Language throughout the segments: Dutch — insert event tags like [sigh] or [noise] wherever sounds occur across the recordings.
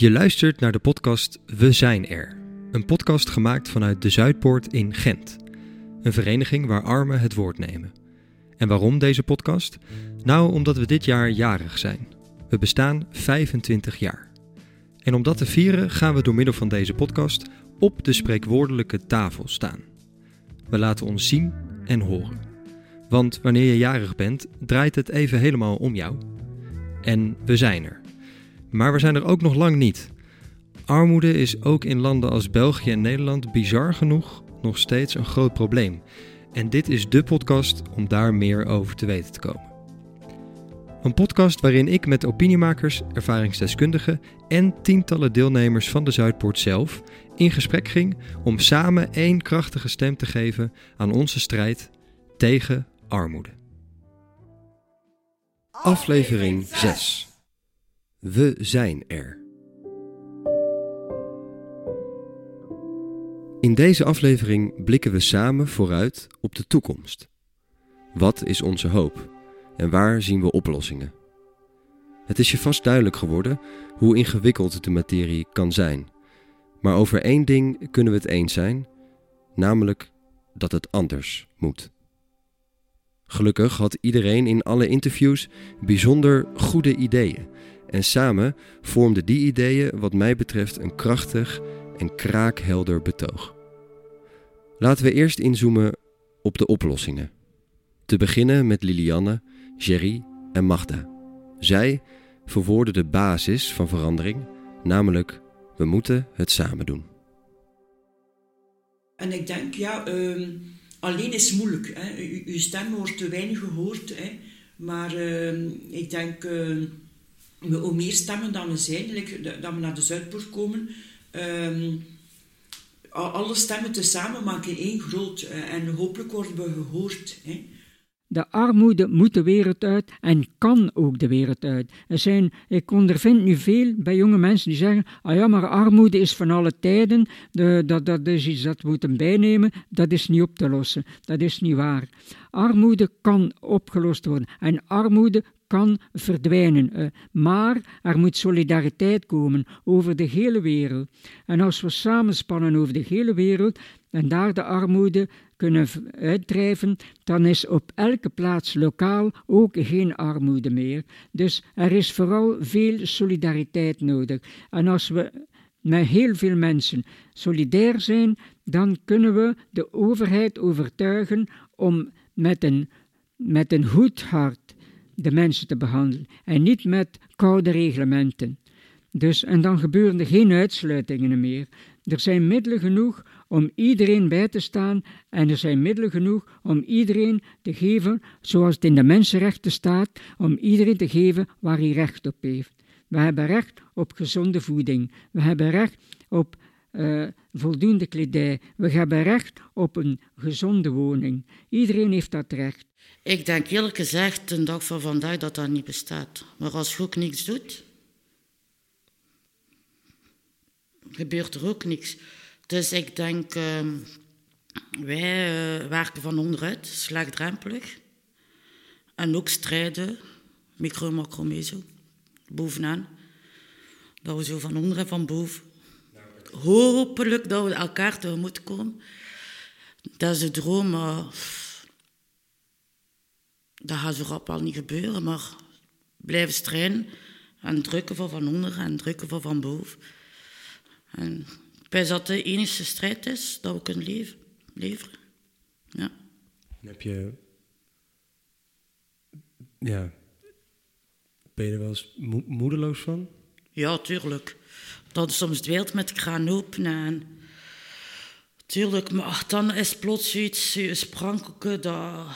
Je luistert naar de podcast We zijn er. Een podcast gemaakt vanuit de Zuidpoort in Gent. Een vereniging waar armen het woord nemen. En waarom deze podcast? Nou, omdat we dit jaar jarig zijn. We bestaan 25 jaar. En om dat te vieren gaan we door middel van deze podcast op de spreekwoordelijke tafel staan. We laten ons zien en horen. Want wanneer je jarig bent, draait het even helemaal om jou. En we zijn er. Maar we zijn er ook nog lang niet. Armoede is ook in landen als België en Nederland bizar genoeg nog steeds een groot probleem. En dit is de podcast om daar meer over te weten te komen. Een podcast waarin ik met opiniemakers, ervaringsdeskundigen en tientallen deelnemers van de Zuidpoort zelf in gesprek ging om samen één krachtige stem te geven aan onze strijd tegen armoede. Aflevering 6. We zijn er. In deze aflevering blikken we samen vooruit op de toekomst. Wat is onze hoop en waar zien we oplossingen? Het is je vast duidelijk geworden hoe ingewikkeld de materie kan zijn. Maar over één ding kunnen we het eens zijn, namelijk dat het anders moet. Gelukkig had iedereen in alle interviews bijzonder goede ideeën. En samen vormden die ideeën, wat mij betreft, een krachtig en kraakhelder betoog. Laten we eerst inzoomen op de oplossingen. Te beginnen met Lilianne, Jerry en Magda. Zij verwoorden de basis van verandering, namelijk we moeten het samen doen. En ik denk, ja, uh, alleen is moeilijk. Hè. Uw stem wordt te weinig gehoord. Hè. Maar uh, ik denk, uh, hoe meer stemmen dan we zijn, dat we naar de Zuidpoort komen, ehm, alle stemmen tezamen maken één groot. en hopelijk worden we gehoord. Hè. De armoede moet de wereld uit en kan ook de wereld uit. Er zijn, ik ondervind nu veel bij jonge mensen die zeggen: ah ja, maar armoede is van alle tijden, de, dat, dat is iets dat we moeten bijnemen, dat is niet op te lossen. Dat is niet waar. Armoede kan opgelost worden en armoede kan verdwijnen. Eh, maar er moet solidariteit komen over de hele wereld. En als we samenspannen over de hele wereld en daar de armoede kunnen uitdrijven, dan is op elke plaats lokaal ook geen armoede meer. Dus er is vooral veel solidariteit nodig. En als we met heel veel mensen solidair zijn, dan kunnen we de overheid overtuigen om met een, met een goed hart de mensen te behandelen en niet met koude reglementen. Dus, en dan gebeuren er geen uitsluitingen meer. Er zijn middelen genoeg om iedereen bij te staan en er zijn middelen genoeg om iedereen te geven, zoals het in de mensenrechten staat, om iedereen te geven waar hij recht op heeft. We hebben recht op gezonde voeding. We hebben recht op uh, voldoende kledij. We hebben recht op een gezonde woning. Iedereen heeft dat recht. Ik denk eerlijk gezegd, de dag van vandaag, dat dat niet bestaat. Maar als je ook niks doet, gebeurt er ook niks. Dus ik denk, uh, wij uh, werken van onderuit, slechtdrempelig. En ook strijden, micro, macro, meso, bovenaan. Dat we zo van onder en van boven. Hopelijk dat we elkaar tegemoet komen. Dat is de droom, dat gaat zo rap al niet gebeuren. Maar blijven strijden en drukken van van onder en drukken van van boven. En ik dat de enige strijd is dat we kunnen leven, leveren. Ja. Heb je... Ja... Ben je er wel eens moedeloos van? Ja, tuurlijk. Dat is soms het wereld met kraan open en... Tuurlijk, maar dan is plots iets sprankelijke dat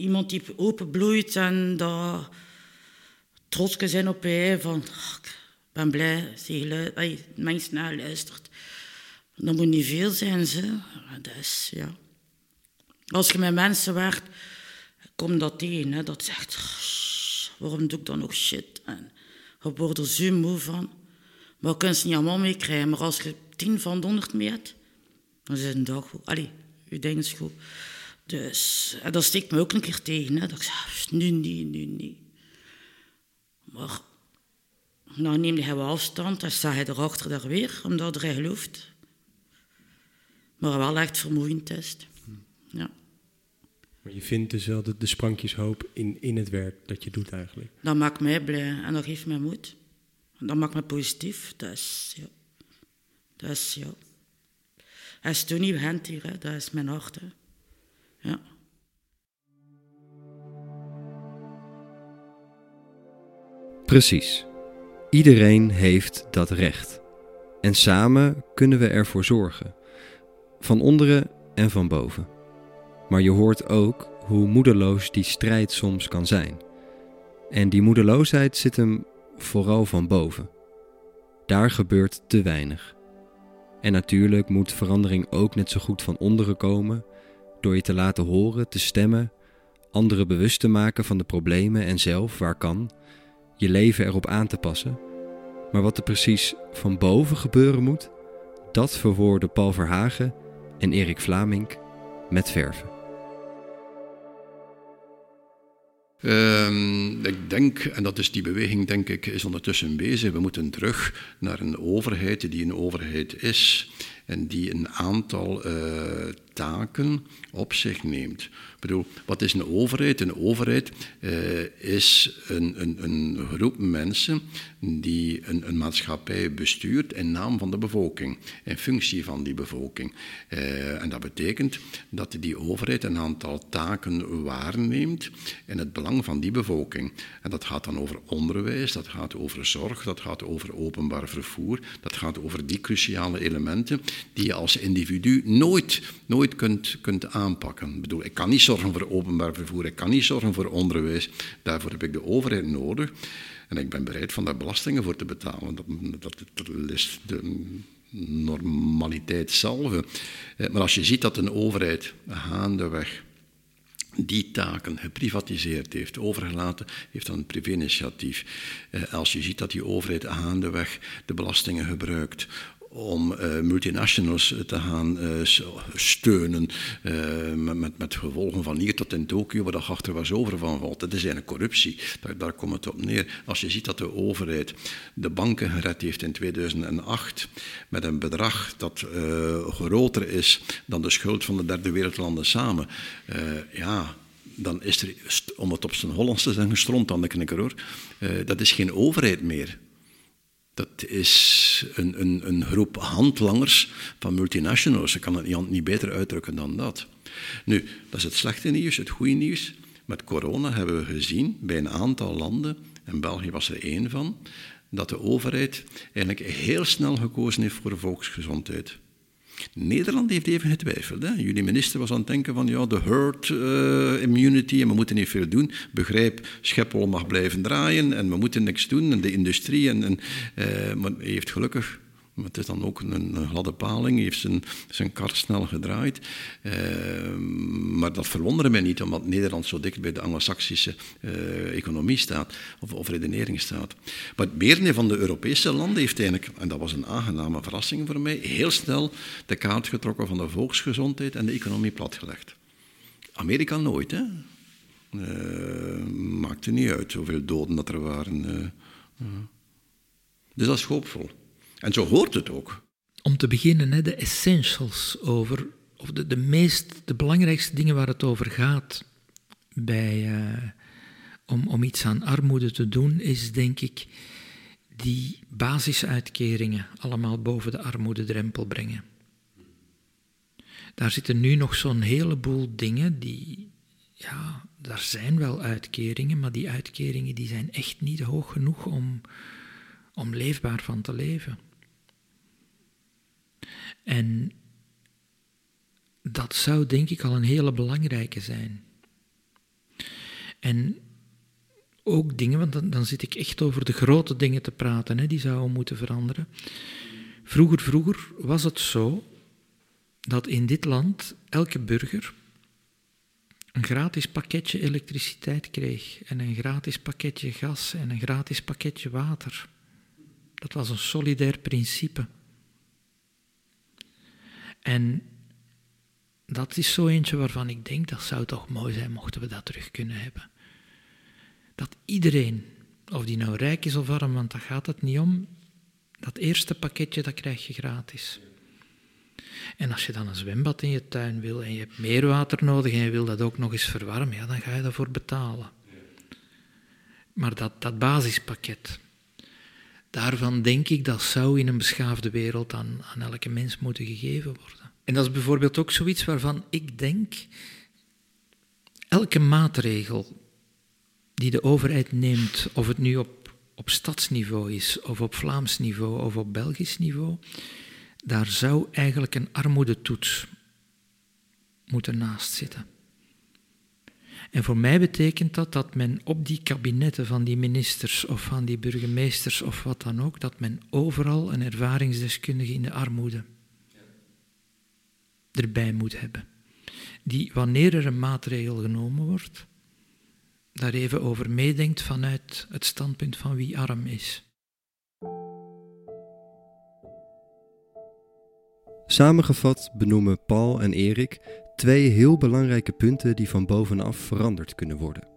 iemand die openbloeit en dat trots zijn op je van... ik ben blij dat mensen naar luistert. Dat moet niet veel zijn, ze. Dus, ja. Als je met mensen werkt, kom dat tegen. Dat zegt, waarom doe ik dan nog shit? En je wordt er zo moe van. Maar je kunt ze niet allemaal meekrijgen. Maar als je tien van de honderd mee dan is het een dag goed. Allee, je is goed. Dus, en dat steekt me ook een keer tegen. Hè, dat ik zeg, nu niet, nu niet. Maar dan neem je wel afstand en sta je erachter daar weer, omdat hij gelooft. Maar wel echt vermoeiend is. Ja. Maar je vindt dus wel de, de sprankjes hoop in, in het werk dat je doet eigenlijk? Dat maakt mij blij en dat geeft mij moed. Dat maakt me positief. Dat is, ja. Dat is, ja. Hij is toen niet hand hier, hè. dat is mijn hart. Hè. Ja. Precies. Iedereen heeft dat recht. En samen kunnen we ervoor zorgen. Van onderen en van boven. Maar je hoort ook hoe moedeloos die strijd soms kan zijn. En die moedeloosheid zit hem vooral van boven. Daar gebeurt te weinig. En natuurlijk moet verandering ook net zo goed van onderen komen, door je te laten horen, te stemmen, anderen bewust te maken van de problemen en zelf, waar kan, je leven erop aan te passen. Maar wat er precies van boven gebeuren moet, dat verwoorden Paul Verhagen en Erik Vlamink met verven. Uh, ik denk, en dat is die beweging, denk ik, is ondertussen bezig. We moeten terug naar een overheid die een overheid is en die een aantal uh, taken op zich neemt. Ik bedoel, wat is een overheid? Een overheid uh, is een, een, een, groep mensen die een, een, maatschappij bestuurt in naam van de bevolking, in functie van die bevolking. Uh, en dat betekent dat die overheid een aantal taken waarneemt in het belang van die bevolking. En dat gaat dan over onderwijs, dat gaat over zorg, dat gaat over openbaar vervoer, dat gaat over die cruciale elementen die je als individu nooit, nooit kunt, kunt aanpakken. Ik bedoel, ik kan niet zorgen voor openbaar vervoer, ik kan niet zorgen voor onderwijs. Daarvoor heb ik de overheid nodig. En ik ben bereid van daar belastingen voor te betalen. Dat, dat, is de normaliteit zelf. Eh, maar als je ziet dat een overheid gaandeweg die taken geprivatiseerd heeft, overgelaten heeft aan een privé-initiatief. Eh, als je ziet dat die overheid gaandeweg de belastingen gebruikt om uh, multinationals te gaan uh, steunen met, met, gevolgen van hier tot in Tokio, waar de achter was over van valt. Dat is eigenlijk corruptie, daar, daar komt het op neer. Als je ziet dat de overheid de banken gered heeft in 2008 met een bedrag dat groter is dan de schuld van de derde wereldlanden samen, ja, dan is er, om het op zijn Hollands te zeggen, stront aan de knikker hoor. dat is geen overheid meer. Dat is een, een, een groep handlangers van multinationals. Ik kan het niet, niet beter uitdrukken dan dat. Nu, dat is het slechte nieuws. Het goede nieuws. Met corona hebben we gezien bij een aantal landen, en België was er één van, dat de overheid eigenlijk heel snel gekozen heeft voor de volksgezondheid. Nederland heeft even getwijfeld. Hè. Jullie minister was aan het denken van ja, de herd uh, immunity en we moeten niet veel doen. Begrijp, Schiphol mag blijven draaien en we moeten niks doen en de industrie. En, en hij heeft gelukkig het is dan ook een, gladde paling, hij heeft zijn, zijn kar snel gedraaid. Uh, maar dat verwonderde mij niet, omdat Nederland zo dicht bij de anglo-saxische uh, economie staat, of, of, redenering staat. Maar het van de Europese landen heeft eigenlijk, en dat was een aangename verrassing voor mij, heel snel de kaart getrokken van de volksgezondheid en de economie platgelegd. Amerika nooit, hè. Uh, maakte niet uit hoeveel doden dat er waren. Dus dat is hoopvol. En zo hoort het ook. Om te beginnen, de essentials over, of de, de meest, de belangrijkste dingen waar het over gaat bij, uh, om, om iets aan armoede te doen, is denk ik die basisuitkeringen allemaal boven de armoededrempel brengen. Daar zitten nu nog zo'n heleboel dingen die, ja, daar zijn wel uitkeringen, maar die uitkeringen die zijn echt niet hoog genoeg om, om leefbaar van te leven. En dat zou denk ik al een hele belangrijke zijn. En ook dingen, want dan, dan zit ik echt over de grote dingen te praten, hè, die zouden moeten veranderen. Vroeger, vroeger was het zo dat in dit land elke burger een gratis pakketje elektriciteit kreeg en een gratis pakketje gas en een gratis pakketje water. Dat was een solidair principe. En dat is zo eentje waarvan ik denk dat zou toch mooi zijn mochten we dat terug kunnen hebben. Dat iedereen, of die nou rijk is of arm, want daar gaat het niet om. Dat eerste pakketje, dat krijg je gratis. En als je dan een zwembad in je tuin wil en je hebt meer water nodig en je wil dat ook nog eens verwarmen, ja, dan ga je daarvoor betalen. Maar dat, dat basispakket, daarvan denk ik dat zou in een beschaafde wereld aan, aan elke mens moeten gegeven worden. En dat is bijvoorbeeld ook zoiets waarvan ik denk, elke maatregel die de overheid neemt, of het nu op, op stadsniveau is, of op Vlaams niveau, of op Belgisch niveau, daar zou eigenlijk een armoedetoets moeten naast zitten. En voor mij betekent dat dat men op die kabinetten van die ministers of van die burgemeesters of wat dan ook, dat men overal een ervaringsdeskundige in de armoede erbij moet hebben. Die wanneer er een maatregel genomen wordt, daar even over meedenkt vanuit het standpunt van wie arm is. Samengevat benoemen Paul en Erik twee heel belangrijke punten die van bovenaf veranderd kunnen worden.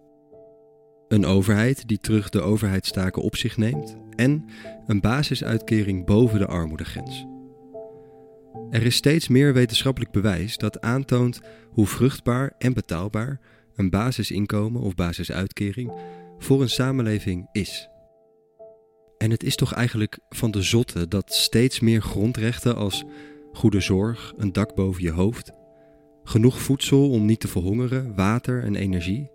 Een overheid die terug de overheidstaken op zich neemt en een basisuitkering boven de armoedegrens. Er is steeds meer wetenschappelijk bewijs dat aantoont hoe vruchtbaar en betaalbaar een basisinkomen of basisuitkering voor een samenleving is. En het is toch eigenlijk van de zotte dat steeds meer grondrechten als goede zorg, een dak boven je hoofd, genoeg voedsel om niet te verhongeren, water en energie,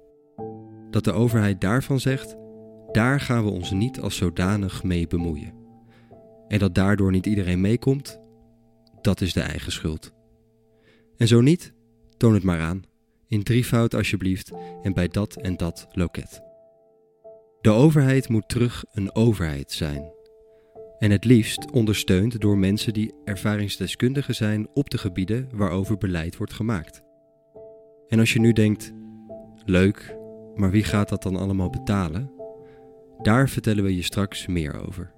dat de overheid daarvan zegt: daar gaan we ons niet als zodanig mee bemoeien. En dat daardoor niet iedereen meekomt, dat is de eigen schuld. En zo niet, toon het maar aan, in drievoud alsjeblieft en bij dat en dat loket. De overheid moet terug een overheid zijn. En het liefst ondersteund door mensen die ervaringsdeskundigen zijn op de gebieden waarover beleid wordt gemaakt. En als je nu denkt, leuk, maar wie gaat dat dan allemaal betalen? Daar vertellen we je straks meer over.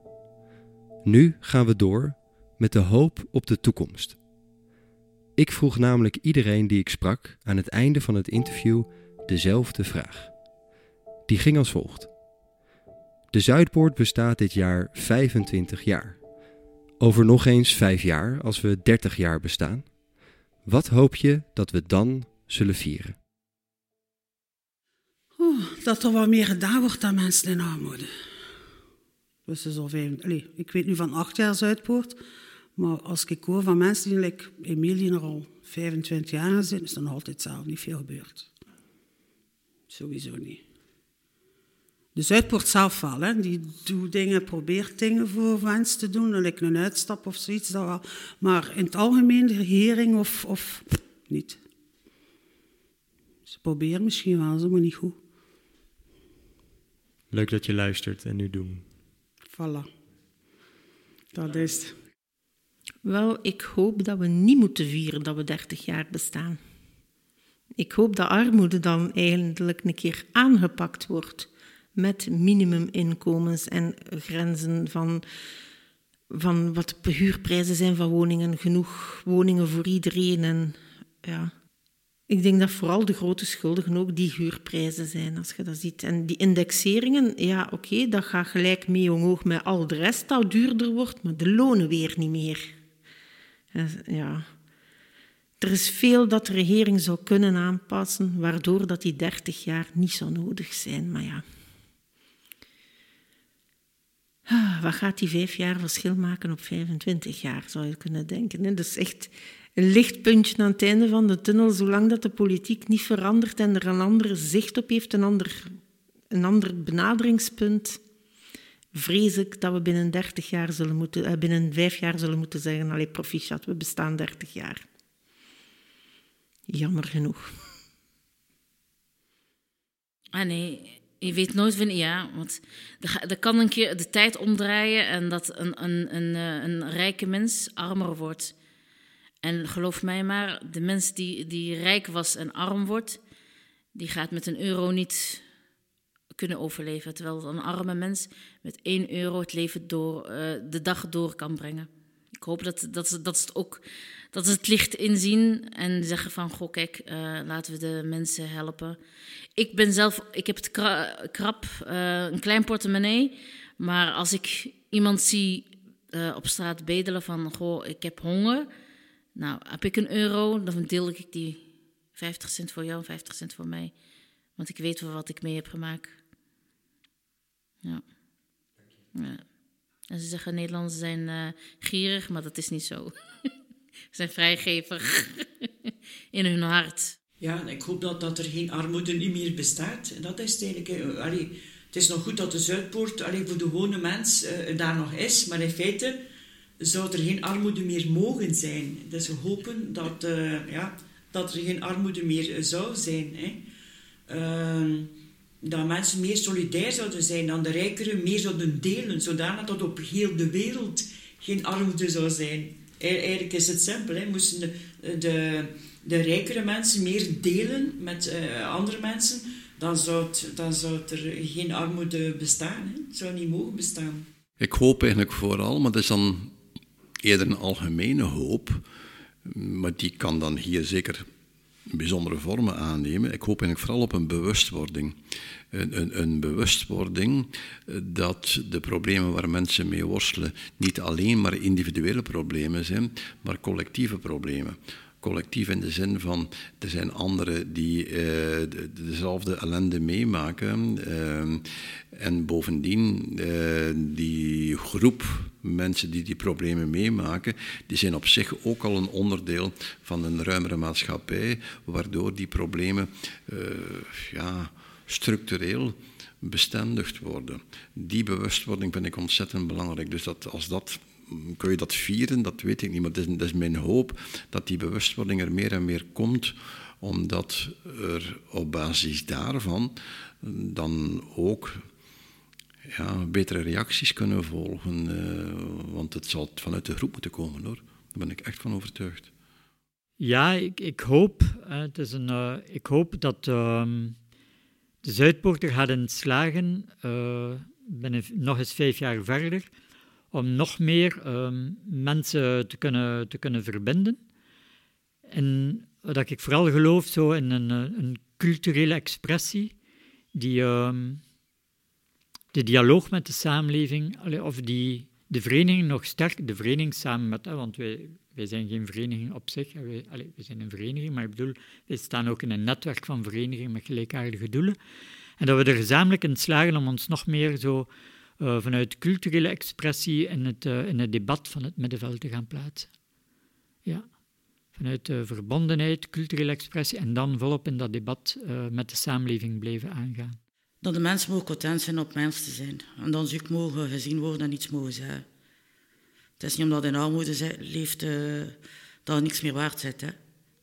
Nu gaan we door met de hoop op de toekomst. Ik vroeg namelijk iedereen die ik sprak aan het einde van het interview dezelfde vraag. Die ging als volgt. De Zuidpoort bestaat dit jaar 25 jaar. Over nog eens 5 jaar, als we 30 jaar bestaan. Wat hoop je dat we dan zullen vieren? Oh, dat er wat meer gedaan wordt aan mensen in armoede. Dus is al ik weet nu van acht jaar Zuidpoort, maar als ik hoor van mensen die, like Emilie, er al 25 jaar zitten, is nog altijd zelf niet veel gebeurd. Sowieso niet. De Zuidpoort zelf wel, hè. die doet dingen, probeert dingen voor mensen te doen, dan een uitstap of zoiets. Dat wel. Maar in het algemeen, de regering of, of niet. Ze proberen misschien wel, maar niet goed. Leuk dat je luistert en nu doen. Voilà. Dat is het. Wel, ik hoop dat we niet moeten vieren dat we 30 jaar bestaan. Ik hoop dat armoede dan eigenlijk een keer aangepakt wordt met minimuminkomens en grenzen van, van wat de huurprijzen zijn van woningen, genoeg woningen voor iedereen. En, ja. Ik denk dat vooral de grote schuldigen ook die huurprijzen zijn, als je dat ziet. En die indexeringen, ja, oké, dat gaat gelijk mee omhoog met al de rest dat duurder wordt, maar de lonen weer niet meer. Ja. Er is veel dat de regering zou kunnen aanpassen, waardoor dat die 30 jaar niet zo nodig zijn. Maar ja, wat gaat die vijf jaar verschil maken op 25 jaar, zou je kunnen denken. Dat is echt een lichtpuntje aan het einde van de tunnel, zolang dat de politiek niet verandert en er een andere zicht op heeft, een ander, een ander benaderingspunt, vrees ik dat we binnen 30 jaar zullen moeten, eh, binnen vijf jaar zullen moeten zeggen, allee, proficiat, we bestaan 30 jaar. Jammer genoeg. Ah nee, je weet nooit wanneer, ja, want er kan een keer de tijd omdraaien en dat een, een, een, eh, een rijke mens armer wordt. En geloof mij maar, de mens die, die rijk was en arm wordt, die gaat met een euro niet kunnen overleven. Terwijl een arme mens met één euro het leven door, uh, de dag door kan brengen. ik hoop dat, dat, dat, het ook, dat ze het licht inzien en zeggen van, goh, kijk, uh, laten we de mensen helpen. Ik ben zelf, ik heb het krap, uh, een klein portemonnee, maar als ik iemand zie uh, op straat bedelen van, goh, ik heb honger, nou, heb ik een euro, dan deel ik die 50 cent voor jou, 50 cent voor mij. Want ik weet wel wat ik mee heb gemaakt. Ja. ja. En ze zeggen Nederlanders zijn gierig, maar dat is niet zo. [laughs] zijn vrijgevig [laughs] in hun hart. Ja, ik hoop dat, dat er geen armoede niet meer bestaat. Dat is eigenlijk... Allee, het is nog goed dat de Zuidpoort allee, voor de gewone mens uh, daar nog is, maar in feite zou er geen armoede meer mogen zijn. Dus we hopen dat, uh, ja, dat er geen armoede meer zou zijn. Hè. Uh, dat mensen meer solidair zouden zijn, dan de rijkeren meer zouden delen, zodanig dat op heel de wereld geen armoede zou zijn. Eigenlijk is het simpel. Hè. Moesten de, de, de rijkere mensen meer delen met uh, andere mensen, dan zou, dan zou er geen armoede bestaan. Hè. Het zou niet mogen bestaan. Ik hoop eigenlijk vooral, maar dat is dan eerder een algemene hoop, maar die kan dan hier zeker bijzondere vormen aannemen. Ik hoop eigenlijk vooral op een bewustwording. Een, een, een, bewustwording dat de problemen waar mensen mee worstelen niet alleen maar individuele problemen zijn, maar collectieve problemen collectief in de zin van er zijn anderen die de, dezelfde ellende meemaken. Uh, en bovendien, uh, die groep mensen die die problemen meemaken, die zijn op zich ook al een onderdeel van een ruimere maatschappij, waardoor die problemen ja, structureel bestendigd worden. Die bewustwording vind ik ontzettend belangrijk. Dus dat als dat kun je dat vieren? Dat weet ik niet, maar dat is, dat is mijn hoop dat die bewustwording er meer en meer komt, omdat er op basis daarvan dan ook ja, betere reacties kunnen volgen. Uh, want het zal vanuit de groep moeten komen hoor. Daar ben ik echt van overtuigd. Ja, ik, ik hoop. het is een, uh, ik hoop dat uh, de Zuidpoorter gaat slagen. Uh, ben nog eens vijf jaar verder om nog meer um, mensen te kunnen, te kunnen verbinden. En wat ik vooral geloof zo in een, eh, een culturele expressie die um, de dialoog met de samenleving, of die de vereniging nog sterk, de vereniging samen met, want wij, wij zijn geen vereniging op zich, wij zijn een vereniging, maar ik bedoel, wij staan ook in een netwerk van verenigingen met gelijkaardige doelen. En dat we er gezamenlijk in slagen om ons nog meer zo vanuit culturele expressie in het, uh, in het debat van het middenveld te gaan plaatsen. Ja. Vanuit uh, verbondenheid, culturele expressie en dan volop in dat debat met de samenleving blijven aangaan. Dat de mensen mogen content zijn op mens te zijn. En dan ook mogen gezien worden en iets mogen zeggen. Het is niet omdat in armoede leeft dat niks meer waard zit. Hè?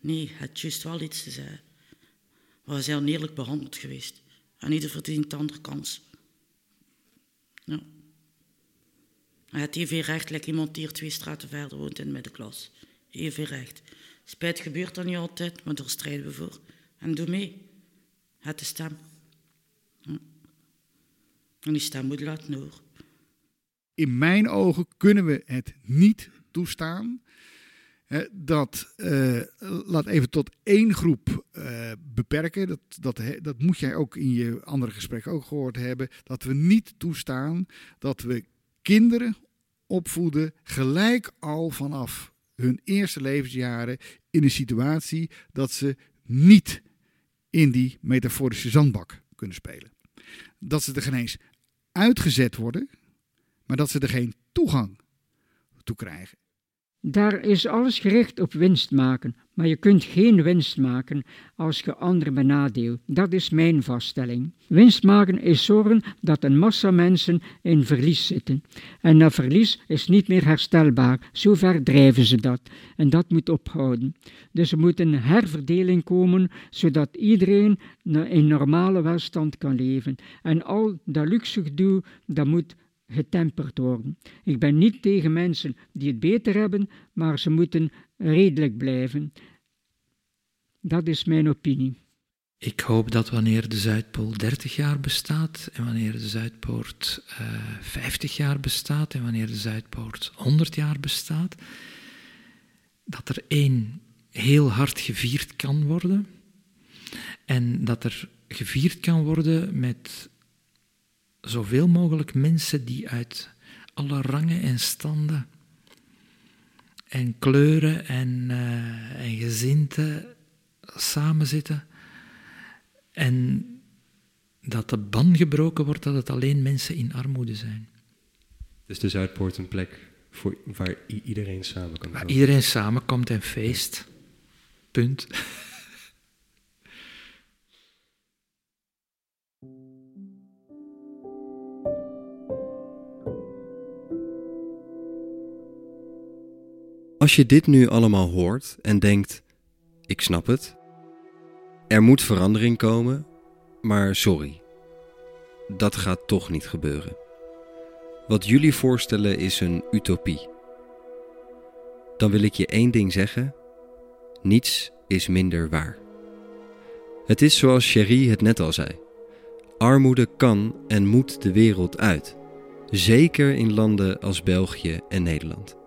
Nee, het juist wel iets te zeggen. We zijn oneerlijk behandeld geweest. En ieder verdient een andere kans. Ja. Even recht, like iemand die hier twee straten verder woont in de middenklas. Even recht. Spijt gebeurt dat niet altijd, maar daar strijden we voor. En doe mee. Het de stem. En die stem moet laten horen. In mijn ogen kunnen we het niet toestaan dat, uh, laat even tot één groep uh, beperken. Dat, dat, dat moet jij ook in je andere gesprekken ook gehoord hebben. Dat we niet toestaan dat we kinderen opvoeden gelijk al vanaf hun eerste levensjaren in een situatie dat ze niet in die metaforische zandbak kunnen spelen. Dat ze er geen eens uitgezet worden, maar dat ze er geen toegang toe krijgen. Daar is alles gericht op winst maken, maar je kunt geen winst maken als je anderen benadeelt. Dat is mijn vaststelling. Winst maken is zorgen dat een massa mensen in verlies zitten. En dat verlies is niet meer herstelbaar. Zover drijven ze dat. En dat moet ophouden. Dus er moet een herverdeling komen, zodat iedereen in normale welstand kan leven. En al dat luxe gedoe, dat moet getemperd worden. Ik ben niet tegen mensen die het beter hebben, maar ze moeten redelijk blijven. Dat is mijn opinie. Ik hoop dat wanneer de Zuidpool 30 jaar bestaat en wanneer de Zuidpoort uh, eh, 50 jaar bestaat en wanneer de Zuidpoort 100 jaar bestaat, dat er één heel hard gevierd kan worden en dat er gevierd kan worden met zoveel mogelijk mensen die uit alle rangen en standen en kleuren en, uh, en gezinten samenzitten. En dat de ban gebroken wordt dat het alleen mensen in armoede zijn. Dus de Zuidpoort een plek voor, waar iedereen samen kan Waar iedereen samenkomt en feest. Punt. [laughs] Als je dit nu allemaal hoort en denkt: ik snap het, er moet verandering komen, maar sorry, dat gaat toch niet gebeuren. Wat jullie voorstellen is een utopie. Dan wil ik je één ding zeggen: niets is minder waar. Het is zoals Cherie het net al zei: armoede kan en moet de wereld uit, zeker in landen als België en Nederland.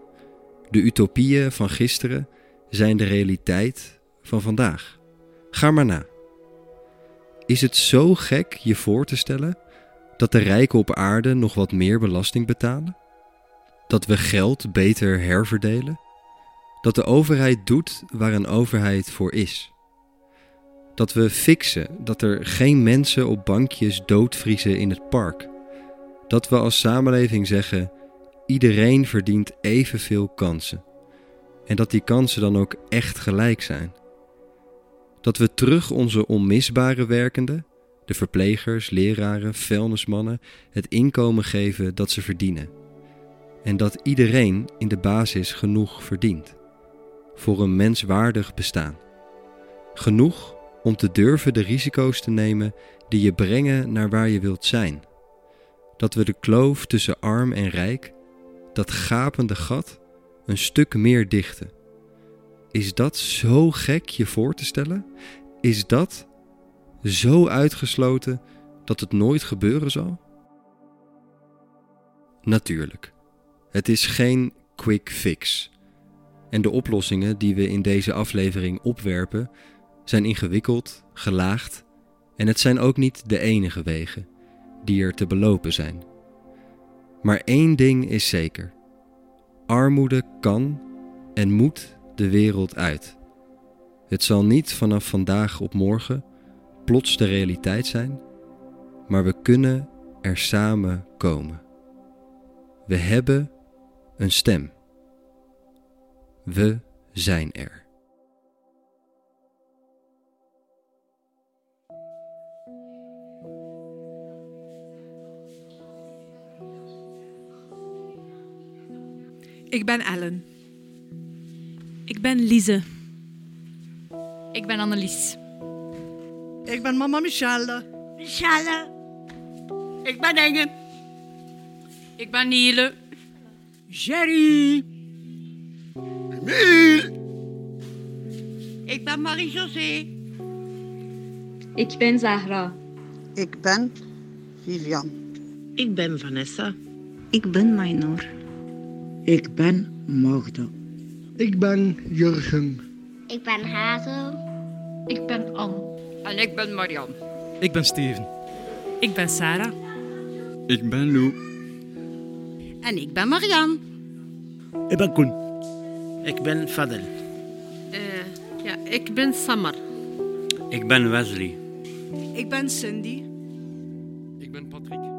De utopieën van gisteren zijn de realiteit van vandaag. Ga maar na. Is het zo gek je voor te stellen dat de rijken op aarde nog wat meer belasting betalen? Dat we geld beter herverdelen? Dat de overheid doet waar een overheid voor is? Dat we fixen dat er geen mensen op bankjes doodvriezen in het park? Dat we als samenleving zeggen: iedereen verdient evenveel kansen. En dat die kansen dan ook echt gelijk zijn. Dat we terug onze onmisbare werkenden, de verplegers, leraren, vuilnismannen, het inkomen geven dat ze verdienen. En dat iedereen in de basis genoeg verdient. Voor een menswaardig bestaan. Genoeg om te durven de risico's te nemen die je brengen naar waar je wilt zijn. Dat we de kloof tussen arm en rijk dat gapende gat een stuk meer dichten. Is dat zo gek je voor te stellen? Is dat zo uitgesloten dat het nooit gebeuren zal? Natuurlijk, het is geen quick fix. En de oplossingen die we in deze aflevering opwerpen zijn ingewikkeld, gelaagd en het zijn ook niet de enige wegen die er te belopen zijn. Maar één ding is zeker: armoede kan en moet de wereld uit. Het zal niet vanaf vandaag op morgen plots de realiteit zijn, maar we kunnen er samen komen. We hebben een stem. We zijn er. Ik ben Ellen. Ik ben Lise. Ik ben Annelies. Ik ben mama Michelle. Michelle. Ik ben Inge. Ik ben Niele. Jerry. Emile. Ik ben Marie-José. Ik ben Zahra. Ik ben Vivian. Ik ben Vanessa. Ik ben Mainor. Ik ben Magda. Ik ben Jurgen. Ik ben Hazel. Ik ben Anne. En ik ben Marian. Ik ben Steven. Ik ben Sarah. Ik ben Lou. En ik ben Marian. Ik ben Koen. Ik ben Fadel. Uh, ja, ik ben Samar. Ik ben Wesley. Ik ben Cindy. Ik ben Patrick.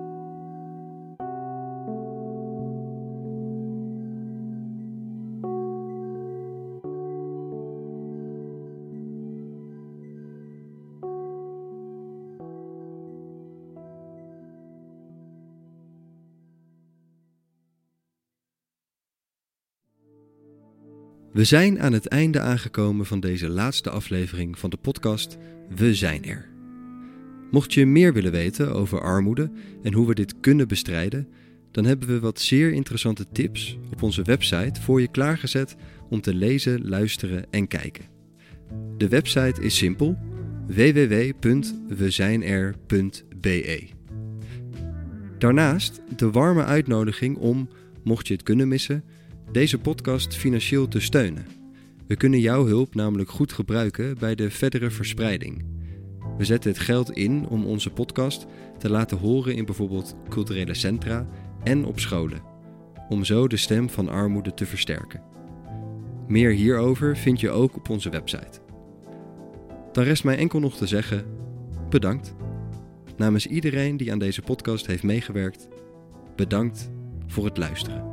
We zijn aan het einde aangekomen van deze laatste aflevering van de podcast We zijn er. Mocht je meer willen weten over armoede en hoe we dit kunnen bestrijden, dan hebben we wat zeer interessante tips op onze website voor je klaargezet om te lezen, luisteren en kijken. De website is simpel: www.wezijner.be. Daarnaast de warme uitnodiging om, mocht je het kunnen missen, deze podcast financieel te steunen. We kunnen jouw hulp namelijk goed gebruiken bij de verdere verspreiding. We zetten het geld in om onze podcast te laten horen in bijvoorbeeld culturele centra en op scholen, om zo de stem van armoede te versterken. Meer hierover vind je ook op onze website. Dan rest mij enkel nog te zeggen: bedankt. Namens iedereen die aan deze podcast heeft meegewerkt, bedankt voor het luisteren.